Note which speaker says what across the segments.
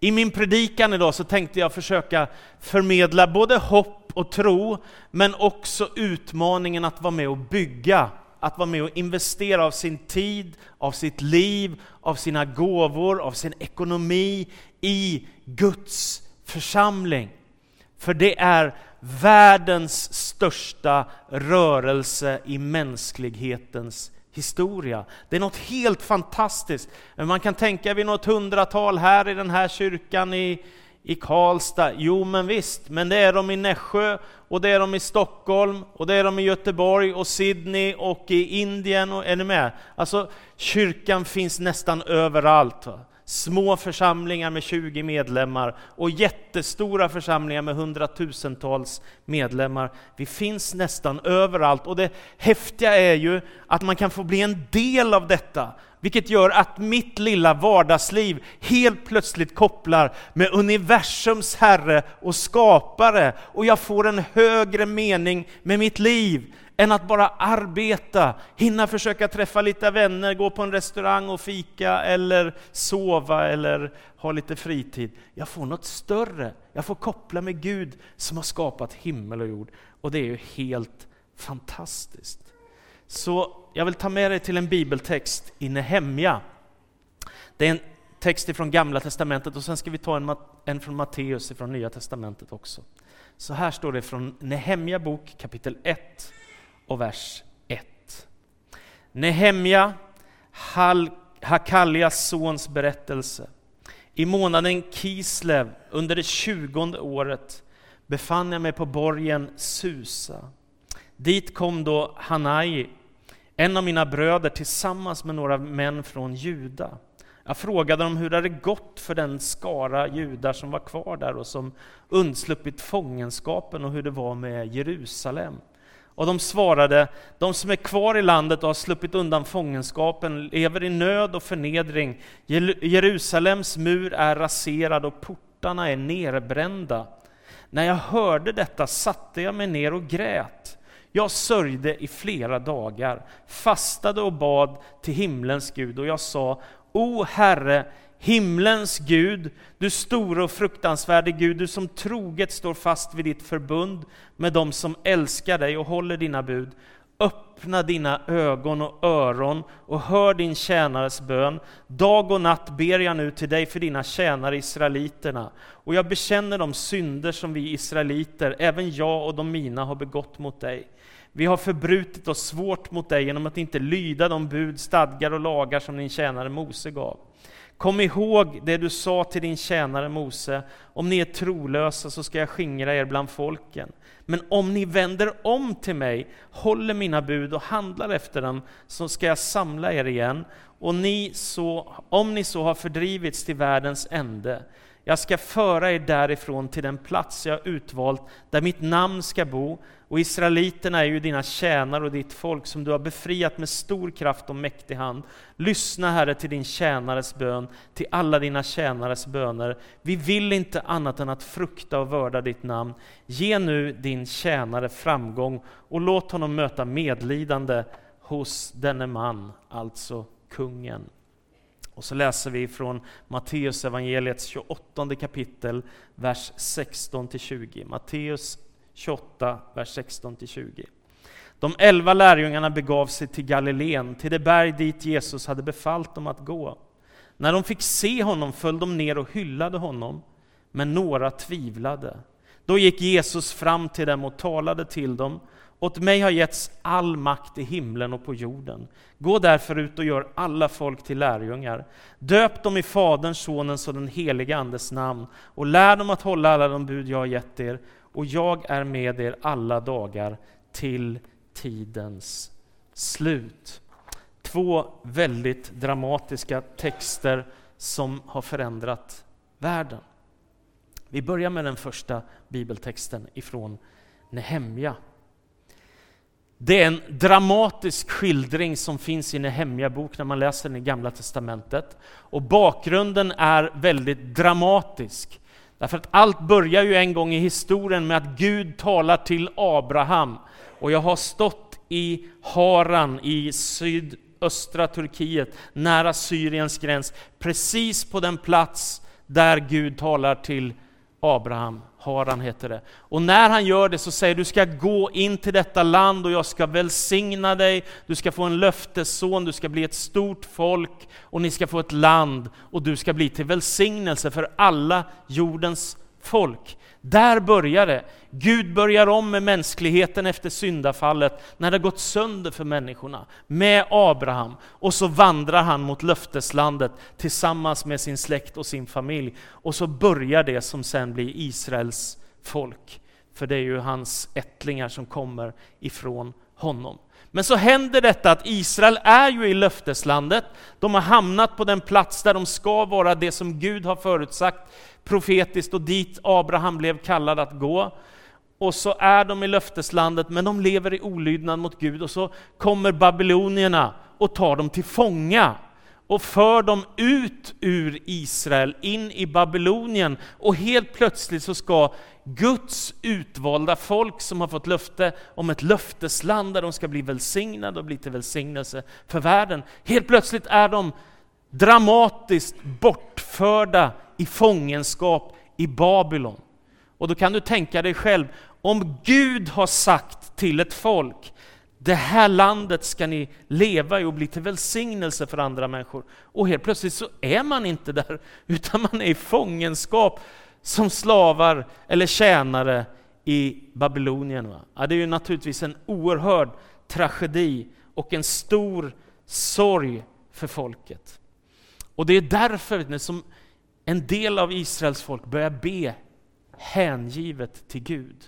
Speaker 1: I min predikan idag så tänkte jag försöka förmedla både hopp och tro, men också utmaningen att vara med och bygga, att vara med och investera av sin tid, av sitt liv, av sina gåvor, av sin ekonomi i Guds församling. För det är världens största rörelse i mänsklighetens historia. Det är något helt fantastiskt. Man kan tänka vid något hundratal här i den här kyrkan i, i Karlstad. Jo, men visst, men det är de i Nässjö och det är de i Stockholm och det är de i Göteborg och Sydney och i Indien. Och, är ni med? Alltså, kyrkan finns nästan överallt. Va? Små församlingar med 20 medlemmar och jättestora församlingar med hundratusentals medlemmar. Vi finns nästan överallt och det häftiga är ju att man kan få bli en del av detta, vilket gör att mitt lilla vardagsliv helt plötsligt kopplar med universums Herre och skapare och jag får en högre mening med mitt liv än att bara arbeta, hinna försöka träffa lite vänner, gå på en restaurang och fika eller sova eller ha lite fritid. Jag får något större. Jag får koppla med Gud som har skapat himmel och jord. Och det är ju helt fantastiskt. Så jag vill ta med dig till en bibeltext i Nehemja. Det är en text från Gamla Testamentet och sen ska vi ta en, en från Matteus från Nya Testamentet också. Så här står det från Nehemja bok kapitel 1 och vers 1. Nehemja, Hakaljas sons berättelse. I månaden Kislev, under det tjugonde året, befann jag mig på borgen Susa. Dit kom då Hanai, en av mina bröder, tillsammans med några män från Juda. Jag frågade dem hur det hade gått för den skara judar som var kvar där och som undsluppit fångenskapen och hur det var med Jerusalem. Och de svarade, de som är kvar i landet och har sluppit undan fångenskapen lever i nöd och förnedring. Jerusalems mur är raserad och portarna är nerbrända. När jag hörde detta satte jag mig ner och grät. Jag sörjde i flera dagar, fastade och bad till himlens Gud och jag sa, O Herre, Himlens Gud, du store och fruktansvärde Gud, du som troget står fast vid ditt förbund med dem som älskar dig och håller dina bud. Öppna dina ögon och öron och hör din tjänares bön. Dag och natt ber jag nu till dig för dina tjänare israeliterna. Och jag bekänner de synder som vi israeliter, även jag och de mina, har begått mot dig. Vi har förbrutit oss svårt mot dig genom att inte lyda de bud, stadgar och lagar som din tjänare Mose gav. Kom ihåg det du sa till din tjänare Mose, om ni är trolösa så ska jag skingra er bland folken. Men om ni vänder om till mig, håller mina bud och handlar efter dem, så ska jag samla er igen, och ni så, om ni så har fördrivits till världens ände, jag ska föra er därifrån till den plats jag utvalt, där mitt namn ska bo, och israeliterna är ju dina tjänare och ditt folk som du har befriat med stor kraft och mäktig hand. Lyssna, Herre, till din tjänares bön, till alla dina tjänares böner. Vi vill inte annat än att frukta och vörda ditt namn. Ge nu din tjänare framgång och låt honom möta medlidande hos denne man, alltså kungen. Och så läser vi från Matteus evangeliets 28 kapitel, vers 16-20. Matteus 28, vers 16-20. De elva lärjungarna begav sig till Galileen, till det berg dit Jesus hade befallt dem att gå. När de fick se honom föll de ner och hyllade honom, men några tvivlade. Då gick Jesus fram till dem och talade till dem. Åt mig har getts all makt i himlen och på jorden. Gå därför ut och gör alla folk till lärjungar. Döp dem i Faderns, Sonens och den helige Andes namn och lär dem att hålla alla de bud jag har gett er och jag är med er alla dagar till tidens slut. Två väldigt dramatiska texter som har förändrat världen. Vi börjar med den första bibeltexten ifrån Nehemja. Det är en dramatisk skildring som finns i Nehemja bok när man läser den i Gamla Testamentet. Och bakgrunden är väldigt dramatisk. Därför att allt börjar ju en gång i historien med att Gud talar till Abraham. Och jag har stått i Haran i sydöstra Turkiet, nära Syriens gräns, precis på den plats där Gud talar till Abraham. Haran heter det. Och när han gör det så säger du ska gå in till detta land och jag ska välsigna dig. Du ska få en löftesson, du ska bli ett stort folk och ni ska få ett land och du ska bli till välsignelse för alla jordens folk. Där börjar det. Gud börjar om med mänskligheten efter syndafallet, när det gått sönder för människorna, med Abraham. Och så vandrar han mot löfteslandet tillsammans med sin släkt och sin familj. Och så börjar det som sen blir Israels folk. För det är ju hans ättlingar som kommer ifrån honom. Men så händer detta att Israel är ju i löfteslandet. De har hamnat på den plats där de ska vara, det som Gud har förutsagt profetiskt och dit Abraham blev kallad att gå. Och så är de i löfteslandet, men de lever i olydnad mot Gud och så kommer babylonierna och tar dem till fånga och för dem ut ur Israel, in i Babylonien. Och helt plötsligt så ska Guds utvalda folk som har fått löfte om ett löftesland där de ska bli välsignade och bli till välsignelse för världen. Helt plötsligt är de dramatiskt bortförda i fångenskap i Babylon. Och då kan du tänka dig själv, om Gud har sagt till ett folk, det här landet ska ni leva i och bli till välsignelse för andra människor. Och helt plötsligt så är man inte där, utan man är i fångenskap som slavar eller tjänare i Babylonien. Ja, det är ju naturligtvis en oerhörd tragedi och en stor sorg för folket. Och det är därför som en del av Israels folk börjar be hängivet till Gud.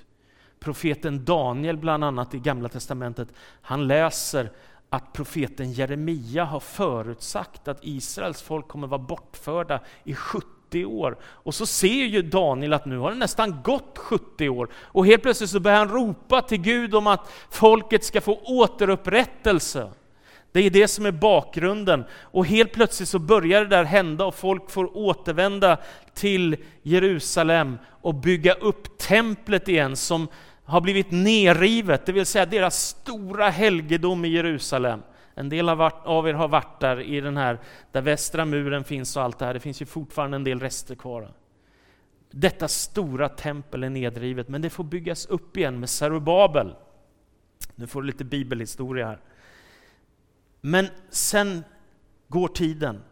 Speaker 1: Profeten Daniel bland annat i Gamla Testamentet, han läser att profeten Jeremia har förutsagt att Israels folk kommer vara bortförda i 70 år. Och så ser ju Daniel att nu har det nästan gått 70 år. Och helt plötsligt så börjar han ropa till Gud om att folket ska få återupprättelse. Det är det som är bakgrunden. Och helt plötsligt så börjar det där hända och folk får återvända till Jerusalem och bygga upp templet igen som har blivit nerrivet, det vill säga deras stora helgedom i Jerusalem. En del av er har varit där i den här, där västra muren finns och allt det här. Det finns ju fortfarande en del rester kvar. Detta stora tempel är nedrivet, men det får byggas upp igen med Zerubabel. Nu får du lite bibelhistoria här. Men sen går tiden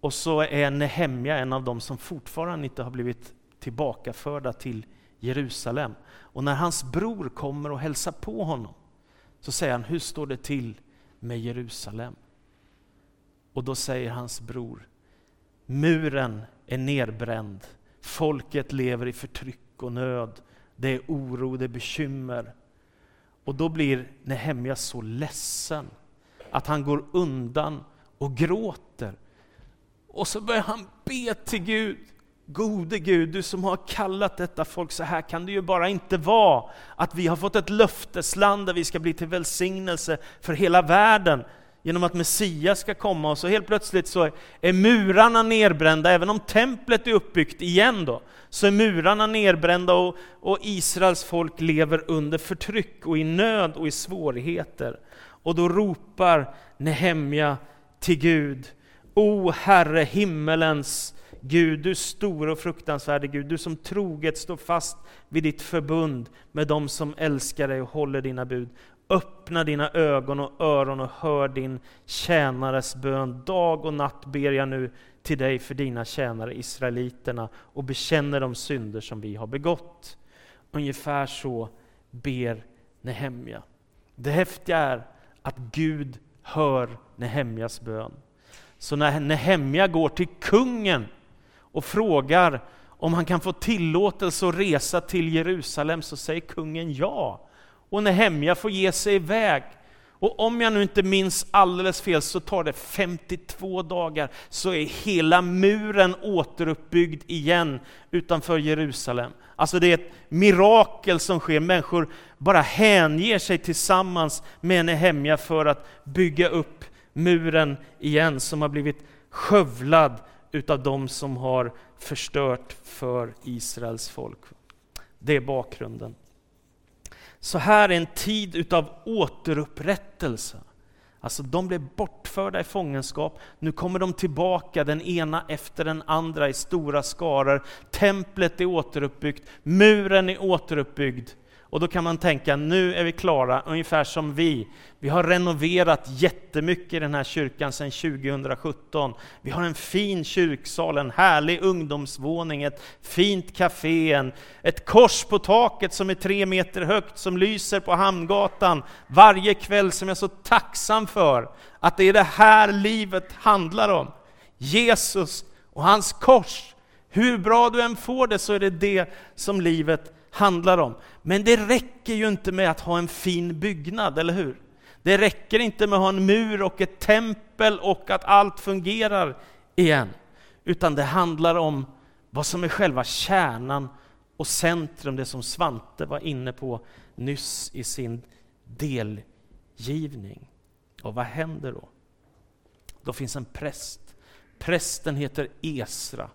Speaker 1: och så är Nehemja en av dem som fortfarande inte har blivit tillbakaförda till Jerusalem. Och när hans bror kommer och hälsar på honom så säger han, hur står det till med Jerusalem? Och då säger hans bror, muren är nerbränd, folket lever i förtryck och nöd, det är oro, det är bekymmer. Och då blir Nehemja så ledsen att han går undan och gråter. Och så börjar han be till Gud. Gode Gud, du som har kallat detta folk så här kan det ju bara inte vara. Att vi har fått ett löftesland där vi ska bli till välsignelse för hela världen genom att Messias ska komma och så helt plötsligt så är murarna nerbrända, även om templet är uppbyggt igen då, så är murarna nerbrända och, och Israels folk lever under förtryck och i nöd och i svårigheter. Och då ropar Nehemja till Gud. O Herre, himmelens Gud, du stora och fruktansvärde Gud, du som troget står fast vid ditt förbund med dem som älskar dig och håller dina bud. Öppna dina ögon och öron och hör din tjänares bön. Dag och natt ber jag nu till dig för dina tjänare israeliterna och bekänner de synder som vi har begått. Ungefär så ber Nehemja. Det häftiga är att Gud hör Nehemjas bön. Så när Nehemja går till kungen och frågar om han kan få tillåtelse att resa till Jerusalem så säger kungen ja. Och Nehemja får ge sig iväg. Och om jag nu inte minns alldeles fel så tar det 52 dagar så är hela muren återuppbyggd igen utanför Jerusalem. Alltså det är ett mirakel som sker. Människor bara hänger sig tillsammans med Nehemja för att bygga upp muren igen som har blivit skövlad utav de som har förstört för Israels folk. Det är bakgrunden. Så här är en tid utav återupprättelse. Alltså de blev bortförda bortförda i fångenskap. Nu kommer de tillbaka, den ena efter den andra i stora skaror. Templet är återuppbyggt, muren är återuppbyggd. Och då kan man tänka, nu är vi klara, ungefär som vi. Vi har renoverat jättemycket i den här kyrkan sedan 2017. Vi har en fin kyrksal, en härlig ungdomsvåning, ett fint café, ett kors på taket som är tre meter högt, som lyser på Hamngatan varje kväll, som jag är så tacksam för. Att det är det här livet handlar om. Jesus och hans kors. Hur bra du än får det så är det det som livet handlar om. Men det räcker ju inte med att ha en fin byggnad, eller hur? Det räcker inte med att ha en mur och ett tempel och att allt fungerar igen. Utan det handlar om vad som är själva kärnan och centrum, det som Svante var inne på nyss i sin delgivning. Och vad händer då? Då finns en präst. Prästen heter Esra.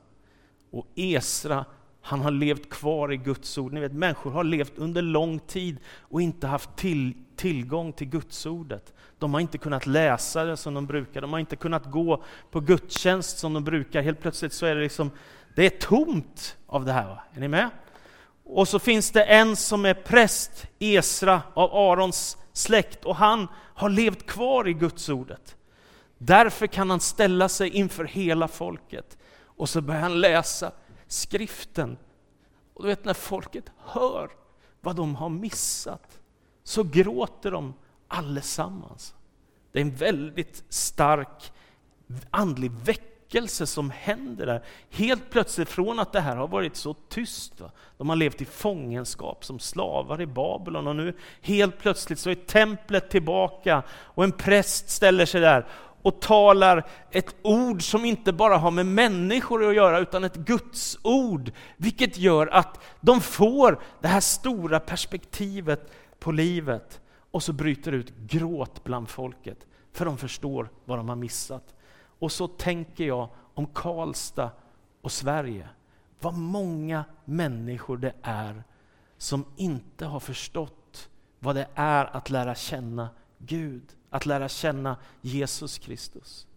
Speaker 1: Och Esra han har levt kvar i Guds ord. Ni vet, människor har levt under lång tid och inte haft till, tillgång till Guds ordet. De har inte kunnat läsa det som de brukar, de har inte kunnat gå på gudstjänst som de brukar. Helt plötsligt så är det liksom, det är tomt av det här. Va? Är ni med? Och så finns det en som är präst, Esra av Arons släkt, och han har levt kvar i Guds ordet. Därför kan han ställa sig inför hela folket och så börjar han läsa skriften. Och du vet när folket hör vad de har missat, så gråter de allesammans. Det är en väldigt stark andlig väckelse som händer där. Helt plötsligt, från att det här har varit så tyst, va? de har levt i fångenskap som slavar i Babylon och nu helt plötsligt så är templet tillbaka och en präst ställer sig där och talar ett ord som inte bara har med människor att göra, utan ett Guds ord, vilket gör att de får det här stora perspektivet på livet. Och så bryter det ut gråt bland folket, för de förstår vad de har missat. Och så tänker jag om Karlstad och Sverige. Vad många människor det är som inte har förstått vad det är att lära känna Gud att lära känna Jesus Kristus.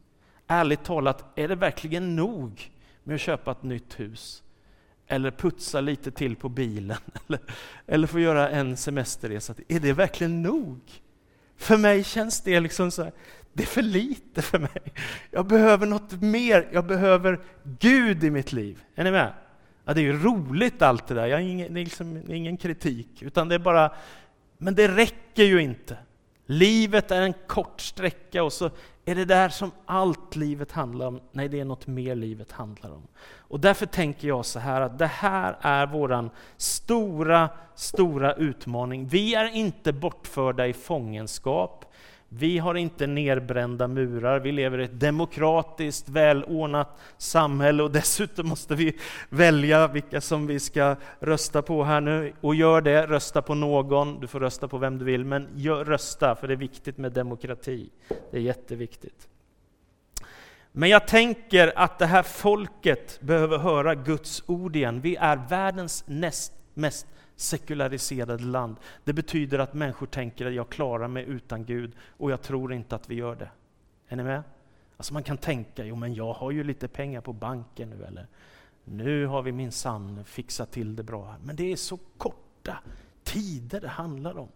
Speaker 1: Ärligt talat, är det verkligen nog med att köpa ett nytt hus? Eller putsa lite till på bilen? Eller, eller få göra en semesterresa? Är det verkligen nog? För mig känns det liksom så här, det är för lite för mig. Jag behöver något mer, jag behöver Gud i mitt liv. Är ni med? Ja, det är ju roligt allt det där, jag har ingen, det är liksom, ingen kritik, utan det är bara, men det räcker ju inte. Livet är en kort sträcka och så är det där som allt livet handlar om. Nej, det är något mer livet handlar om. Och därför tänker jag så här att det här är våran stora, stora utmaning. Vi är inte bortförda i fångenskap. Vi har inte nerbrända murar, vi lever i ett demokratiskt, välordnat samhälle och dessutom måste vi välja vilka som vi ska rösta på här nu. Och gör det, rösta på någon, du får rösta på vem du vill, men gör, rösta, för det är viktigt med demokrati. Det är jätteviktigt. Men jag tänker att det här folket behöver höra Guds ord igen. Vi är världens näst mest sekulariserade land. Det betyder att människor tänker att jag klarar mig utan Gud och jag tror inte att vi gör det. Är ni med? Alltså man kan tänka, jo men jag har ju lite pengar på banken nu eller nu har vi minsann fixat till det bra. Men det är så korta tider det handlar om.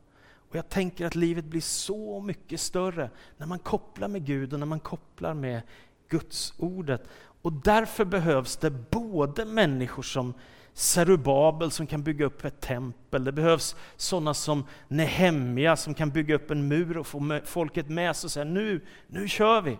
Speaker 1: Och Jag tänker att livet blir så mycket större när man kopplar med Gud och när man kopplar med Guds ordet. Och därför behövs det både människor som Serubabel som kan bygga upp ett tempel. Det behövs sådana som Nehemja som kan bygga upp en mur och få folket med sig och säga nu, nu kör vi.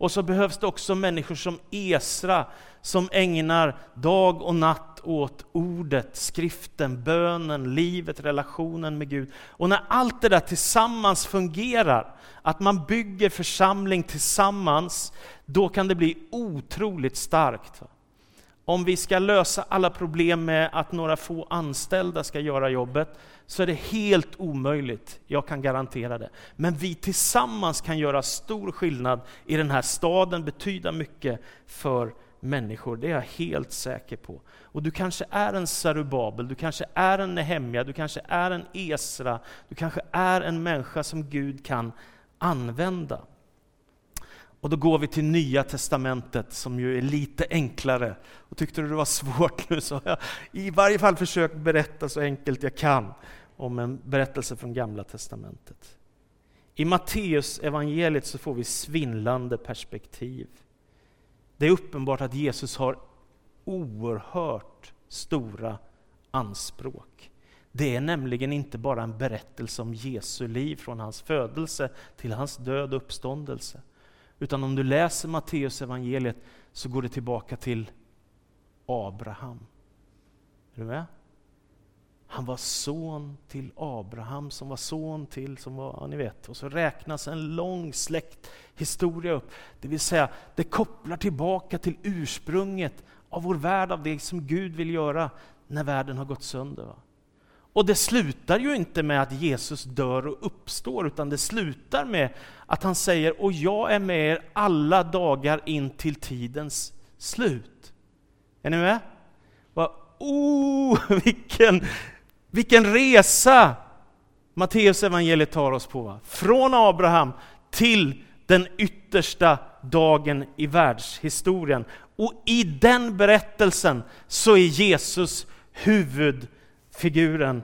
Speaker 1: Och så behövs det också människor som Esra som ägnar dag och natt åt ordet, skriften, bönen, livet, relationen med Gud. Och när allt det där tillsammans fungerar, att man bygger församling tillsammans, då kan det bli otroligt starkt. Om vi ska lösa alla problem med att några få anställda ska göra jobbet, så är det helt omöjligt. Jag kan garantera det. Men vi tillsammans kan göra stor skillnad i den här staden, betyda mycket för människor. Det är jag helt säker på. Och du kanske är en Sarubabel, du kanske är en Nehemja, du kanske är en Esra, du kanske är en människa som Gud kan använda. Och då går vi till Nya Testamentet som ju är lite enklare. Och tyckte du det var svårt nu så har jag i varje fall försökt berätta så enkelt jag kan om en berättelse från Gamla Testamentet. I Matteus evangeliet så får vi svindlande perspektiv. Det är uppenbart att Jesus har oerhört stora anspråk. Det är nämligen inte bara en berättelse om Jesu liv från hans födelse till hans död och uppståndelse. Utan om du läser Matteus evangeliet så går det tillbaka till Abraham. Är du med? Han var son till Abraham som var son till, som var, ja, ni vet, och så räknas en lång släkthistoria upp. Det vill säga, det kopplar tillbaka till ursprunget av vår värld, av det som Gud vill göra när världen har gått sönder. Va? Och det slutar ju inte med att Jesus dör och uppstår, utan det slutar med att han säger, och jag är med er alla dagar in till tidens slut. Är ni med? Oh, vilken, vilken resa Matteus evangeliet tar oss på. Va? Från Abraham till den yttersta dagen i världshistorien. Och i den berättelsen så är Jesus Figuren,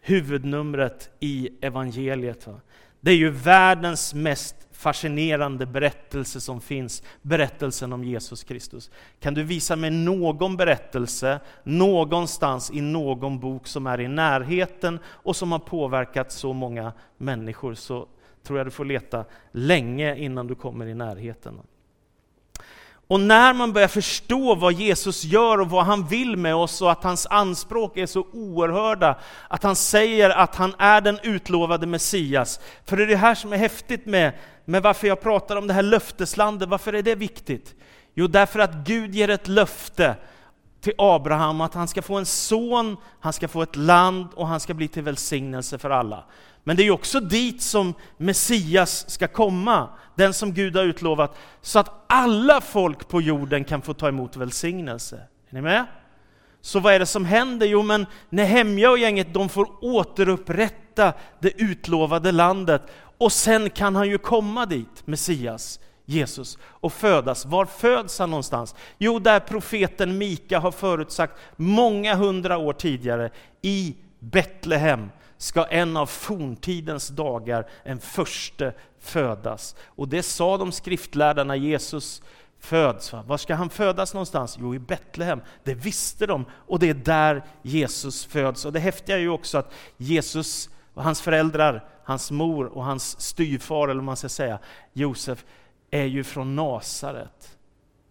Speaker 1: huvudnumret i evangeliet. Va? Det är ju världens mest fascinerande berättelse som finns, berättelsen om Jesus Kristus. Kan du visa mig någon berättelse någonstans i någon bok som är i närheten och som har påverkat så många människor så tror jag du får leta länge innan du kommer i närheten. Och när man börjar förstå vad Jesus gör och vad han vill med oss och att hans anspråk är så oerhörda, att han säger att han är den utlovade Messias. För det är det här som är häftigt med, med varför jag pratar om det här löfteslandet, varför är det viktigt? Jo, därför att Gud ger ett löfte till Abraham att han ska få en son, han ska få ett land och han ska bli till välsignelse för alla. Men det är också dit som Messias ska komma, den som Gud har utlovat, så att alla folk på jorden kan få ta emot välsignelse. Är ni med? Så vad är det som händer? Jo, men Nehemja och gänget de får återupprätta det utlovade landet och sen kan han ju komma dit, Messias, Jesus, och födas. Var föds han någonstans? Jo, där profeten Mika har förutsagt många hundra år tidigare, i Betlehem ska en av forntidens dagar, en förste, födas. Och det sa de skriftlärda när Jesus föds. Var ska han födas någonstans? Jo, i Betlehem. Det visste de och det är där Jesus föds. Och det häftiga är ju också att Jesus och hans föräldrar, hans mor och hans styvfar, eller vad man ska säga, Josef, är ju från Nasaret.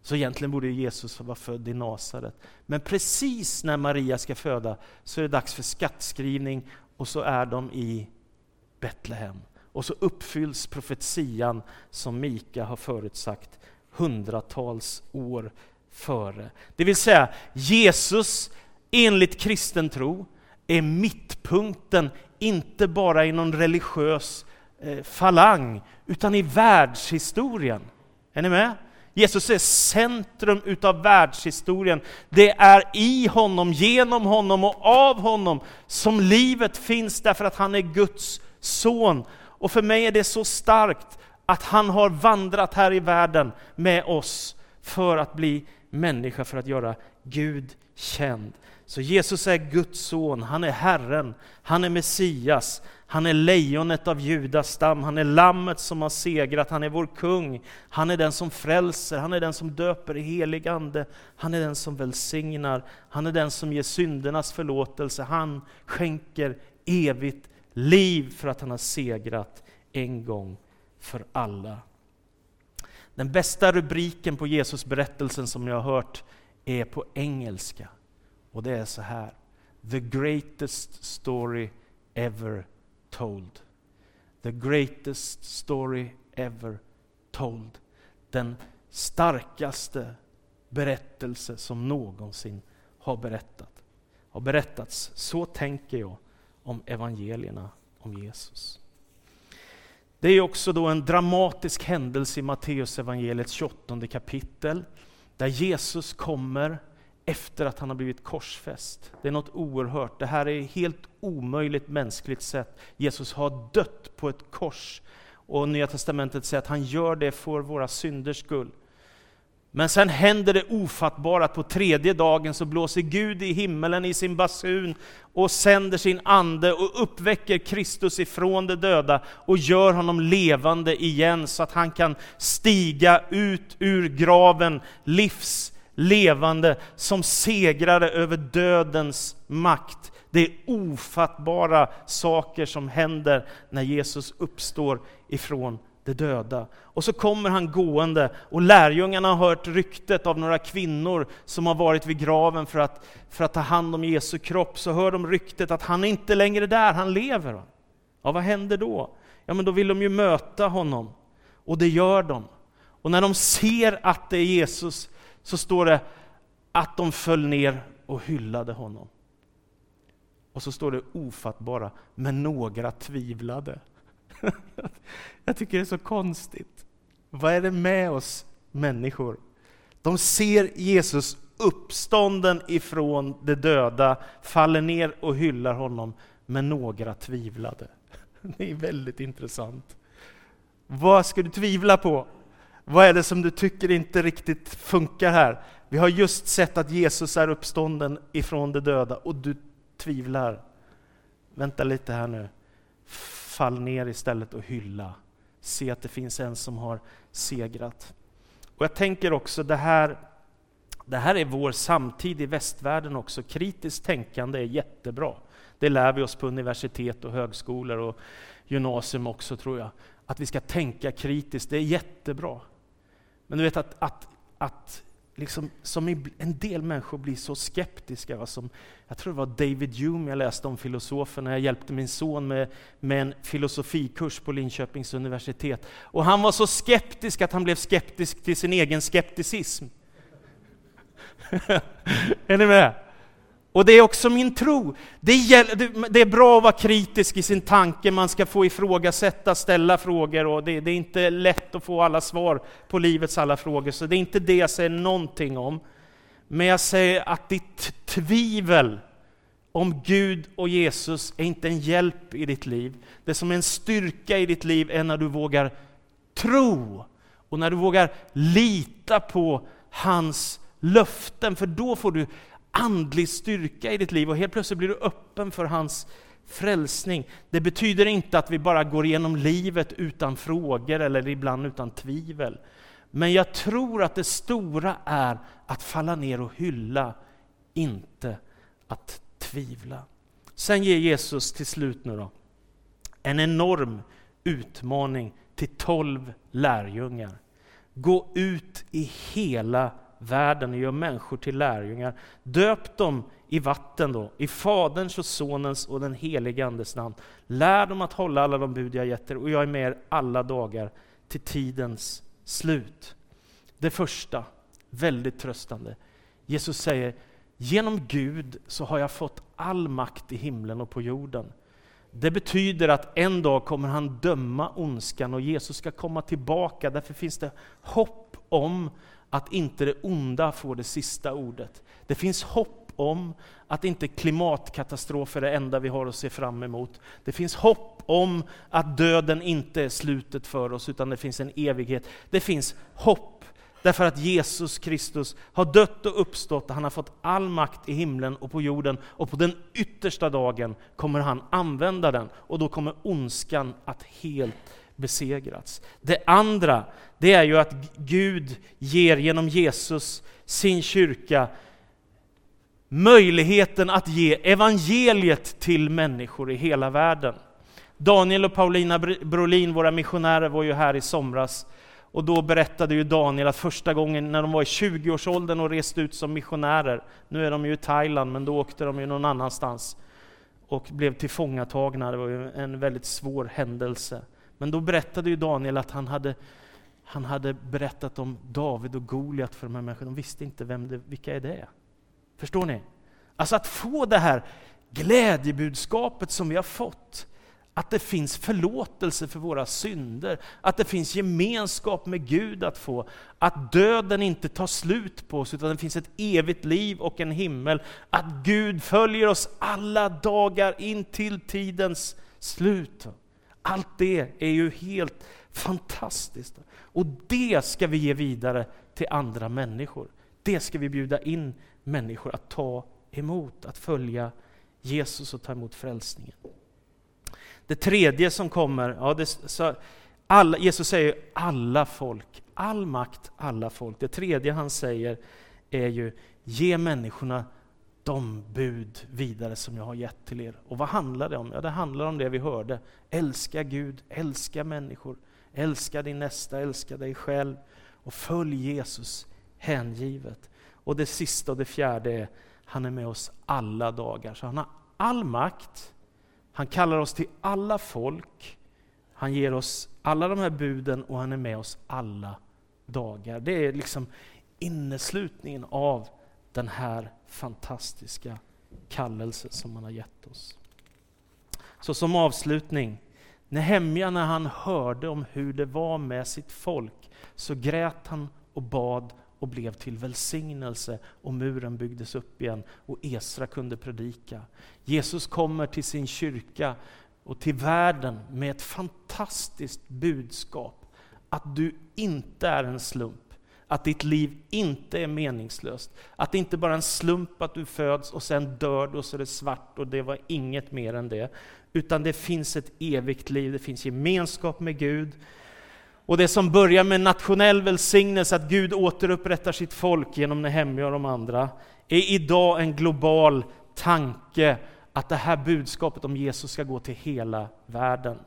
Speaker 1: Så egentligen borde Jesus vara född i Nasaret. Men precis när Maria ska föda så är det dags för skattskrivning och så är de i Betlehem. Och så uppfylls profetian som Mika har förutsagt hundratals år före. Det vill säga, Jesus enligt kristen tro är mittpunkten, inte bara i någon religiös eh, falang, utan i världshistorien. Är ni med? Jesus är centrum utav världshistorien. Det är i honom, genom honom och av honom som livet finns därför att han är Guds son. Och för mig är det så starkt att han har vandrat här i världen med oss för att bli människa, för att göra Gud känd. Så Jesus är Guds son, han är Herren, han är Messias, han är lejonet av Judas stam, han är lammet som har segrat, han är vår kung, han är den som frälser, han är den som döper i helig ande, han är den som välsignar, han är den som ger syndernas förlåtelse, han skänker evigt liv för att han har segrat en gång för alla. Den bästa rubriken på Jesus berättelsen som jag har hört är på engelska. Och det är så här. The greatest story ever told. The greatest story ever told. Den starkaste berättelse som någonsin har berättat. Har berättats. Så tänker jag om evangelierna om Jesus. Det är också då en dramatisk händelse i Matteus evangeliets 28 kapitel, där Jesus kommer efter att han har blivit korsfäst. Det är något oerhört. Det här är helt omöjligt mänskligt sett. Jesus har dött på ett kors. Och Nya Testamentet säger att han gör det för våra synders skull. Men sen händer det ofattbara att på tredje dagen så blåser Gud i himmelen i sin basun och sänder sin ande och uppväcker Kristus ifrån de döda och gör honom levande igen så att han kan stiga ut ur graven livs levande som segrare över dödens makt. Det är ofattbara saker som händer när Jesus uppstår ifrån de döda. Och så kommer han gående och lärjungarna har hört ryktet av några kvinnor som har varit vid graven för att, för att ta hand om Jesu kropp. Så hör de ryktet att han är inte längre där, han lever. Ja, vad händer då? Ja, men då vill de ju möta honom. Och det gör de. Och när de ser att det är Jesus så står det att de föll ner och hyllade honom. Och så står det ofattbara, men några tvivlade. Jag tycker det är så konstigt. Vad är det med oss människor? De ser Jesus uppstånden ifrån de döda, faller ner och hyllar honom, men några tvivlade. Det är väldigt intressant. Vad ska du tvivla på? Vad är det som du tycker inte riktigt funkar här? Vi har just sett att Jesus är uppstånden ifrån de döda och du tvivlar. Vänta lite här nu. Fall ner istället och hylla. Se att det finns en som har segrat. Och Jag tänker också, det här, det här är vår samtid i västvärlden också. Kritiskt tänkande är jättebra. Det lär vi oss på universitet och högskolor och gymnasium också tror jag. Att vi ska tänka kritiskt, det är jättebra. Men du vet att, att, att liksom, som en del människor blir så skeptiska. Va? Som, jag tror det var David Hume jag läste om filosofen när jag hjälpte min son med, med en filosofikurs på Linköpings universitet. Och han var så skeptisk att han blev skeptisk till sin egen skepticism. är ni med? Och det är också min tro. Det, gäller, det, är bra att vara kritisk i sin tanke, man ska få ifrågasätta, ställa frågor och det, det, är inte lätt att få alla svar på livets alla frågor, så det är inte det jag säger någonting om. Men jag säger att ditt tvivel om Gud och Jesus är inte en hjälp i ditt liv. Det som är en styrka i ditt liv är när du vågar tro och när du vågar lita på hans löften, för då får du andlig styrka i ditt liv och helt plötsligt blir du öppen för hans frälsning. Det betyder inte att vi bara går igenom livet utan frågor eller ibland utan tvivel. Men jag tror att det stora är att falla ner och hylla, inte att tvivla. Sen ger Jesus till slut nu då en enorm utmaning till tolv lärjungar. Gå ut i hela världen och gör människor till lärjungar. Döp dem i vatten då, i Faderns och Sonens och den helige Andes namn. Lär dem att hålla alla de bud jag gett er och jag är med er alla dagar till tidens slut. Det första, väldigt tröstande. Jesus säger, genom Gud så har jag fått all makt i himlen och på jorden. Det betyder att en dag kommer han döma ondskan och Jesus ska komma tillbaka. Därför finns det hopp om att inte det onda får det sista ordet. Det finns hopp om att inte klimatkatastrofer är det enda vi har att se fram emot. Det finns hopp om att döden inte är slutet för oss, utan det finns en evighet. Det finns hopp därför att Jesus Kristus har dött och uppstått, han har fått all makt i himlen och på jorden, och på den yttersta dagen kommer han använda den, och då kommer ondskan att helt besegrats. Det andra, det är ju att Gud ger genom Jesus sin kyrka möjligheten att ge evangeliet till människor i hela världen. Daniel och Paulina Brolin, våra missionärer, var ju här i somras och då berättade ju Daniel att första gången när de var i 20-årsåldern och reste ut som missionärer, nu är de ju i Thailand, men då åkte de ju någon annanstans och blev tillfångatagna. Det var ju en väldigt svår händelse. Men då berättade ju Daniel att han hade, han hade berättat om David och Goliat för de här människorna. De visste inte vem det, vilka är det Förstår ni? Alltså att få det här glädjebudskapet som vi har fått, att det finns förlåtelse för våra synder, att det finns gemenskap med Gud att få, att döden inte tar slut på oss, utan det finns ett evigt liv och en himmel, att Gud följer oss alla dagar in till tidens slut. Allt det är ju helt fantastiskt. Och det ska vi ge vidare till andra människor. Det ska vi bjuda in människor att ta emot, att följa Jesus och ta emot frälsningen. Det tredje som kommer, ja, det, så, alla, Jesus säger alla folk, all makt, alla folk. Det tredje han säger är ju, ge människorna de bud vidare som jag har gett till er. Och vad handlar det om? Ja, det handlar om det vi hörde. Älska Gud, älska människor, älska din nästa, älska dig själv och följ Jesus hängivet. Och det sista och det fjärde är, han är med oss alla dagar. Så han har all makt, han kallar oss till alla folk, han ger oss alla de här buden och han är med oss alla dagar. Det är liksom inneslutningen av den här fantastiska kallelsen som han har gett oss. Så som avslutning, Nehemja när han hörde om hur det var med sitt folk så grät han och bad och blev till välsignelse och muren byggdes upp igen och Esra kunde predika. Jesus kommer till sin kyrka och till världen med ett fantastiskt budskap. Att du inte är en slump, att ditt liv inte är meningslöst. Att det inte bara är en slump att du föds och sen dör du och så är det svart och det var inget mer än det. Utan det finns ett evigt liv, det finns gemenskap med Gud. Och det som börjar med nationell välsignelse, att Gud återupprättar sitt folk genom Nehemja och de andra, är idag en global tanke att det här budskapet om Jesus ska gå till hela världen.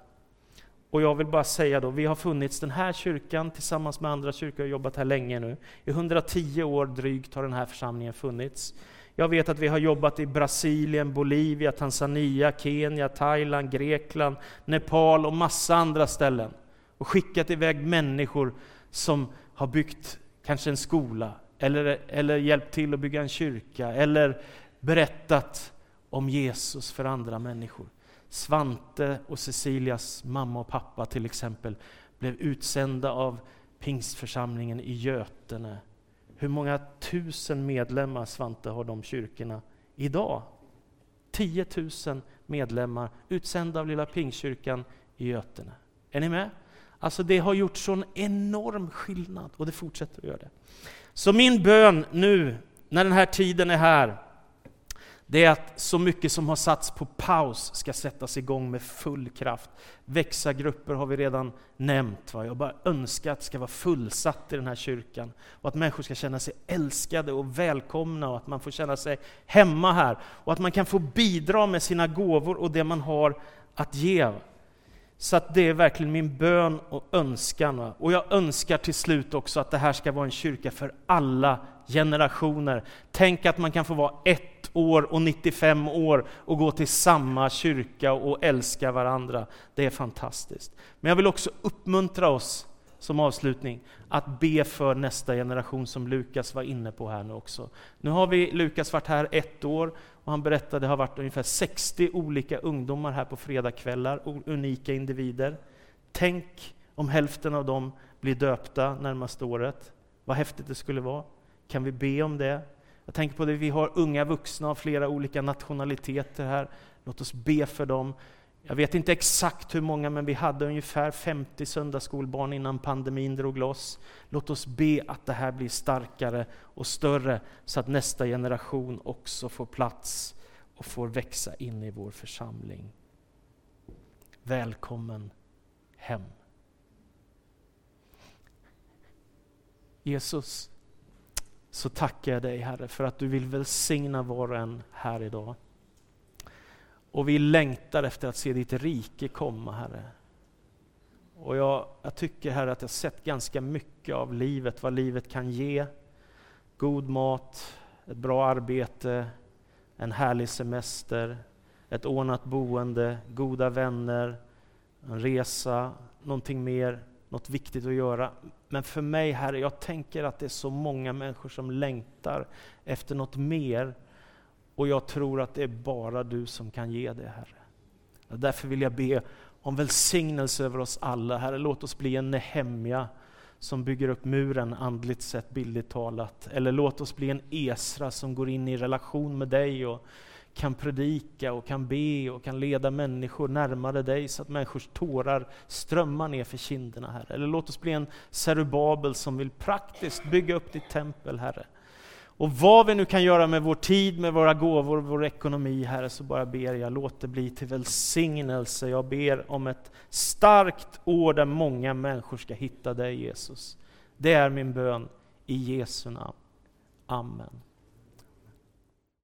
Speaker 1: Och jag vill bara säga då, vi har funnits, den här kyrkan tillsammans med andra kyrkor, har jobbat här länge nu. I 110 år drygt har den här församlingen funnits. Jag vet att vi har jobbat i Brasilien, Bolivia, Tanzania, Kenya, Thailand, Grekland, Nepal och massa andra ställen. Och skickat iväg människor som har byggt kanske en skola, eller, eller hjälpt till att bygga en kyrka, eller berättat om Jesus för andra människor. Svante och Cecilias mamma och pappa till exempel blev utsända av pingstförsamlingen i Götene. Hur många tusen medlemmar, Svante, har de kyrkorna idag? 10 000 medlemmar utsända av lilla pingstkyrkan i Götene. Är ni med? Alltså det har gjort sån enorm skillnad och det fortsätter att göra det. Så min bön nu, när den här tiden är här, det är att så mycket som har satts på paus ska sättas igång med full kraft. Växa-grupper har vi redan nämnt. Va? Jag bara önskar att det ska vara fullsatt i den här kyrkan och att människor ska känna sig älskade och välkomna och att man får känna sig hemma här och att man kan få bidra med sina gåvor och det man har att ge. Så att det är verkligen min bön och önskan. Va? Och jag önskar till slut också att det här ska vara en kyrka för alla generationer. Tänk att man kan få vara ett år och 95 år och gå till samma kyrka och älska varandra. Det är fantastiskt. Men jag vill också uppmuntra oss som avslutning att be för nästa generation som Lukas var inne på här nu också. Nu har vi Lukas varit här ett år och han berättade att det har varit ungefär 60 olika ungdomar här på fredagskvällar, unika individer. Tänk om hälften av dem blir döpta närmaste året. Vad häftigt det skulle vara. Kan vi be om det? Jag tänker på det, vi har unga vuxna av flera olika nationaliteter här. Låt oss be för dem. Jag vet inte exakt hur många, men vi hade ungefär 50 söndagsskolbarn innan pandemin drog loss. Låt oss be att det här blir starkare och större, så att nästa generation också får plats och får växa in i vår församling. Välkommen hem. Jesus, så tackar jag dig Herre för att du vill välsigna var och en här idag. Och vi längtar efter att se ditt rike komma, Herre. Och jag, jag tycker, Herre, att jag sett ganska mycket av livet, vad livet kan ge. God mat, ett bra arbete, en härlig semester, ett ordnat boende, goda vänner, en resa, någonting mer, något viktigt att göra. Men för mig, Herre, jag tänker att det är så många människor som längtar efter något mer och jag tror att det är bara du som kan ge det, Herre. Därför vill jag be om välsignelse över oss alla. Herre, låt oss bli en Nehemja som bygger upp muren andligt sett, bildligt talat. Eller låt oss bli en Esra som går in i relation med dig och kan predika och kan be och kan leda människor närmare dig så att människors tårar strömmar ner för kinderna, Herre. Eller låt oss bli en Serubabel som vill praktiskt bygga upp ditt tempel, Herre. Och vad vi nu kan göra med vår tid, med våra gåvor, vår ekonomi, Herre, så bara ber jag, låt det bli till välsignelse. Jag ber om ett starkt år där många människor ska hitta dig, Jesus. Det är min bön i Jesu namn. Amen.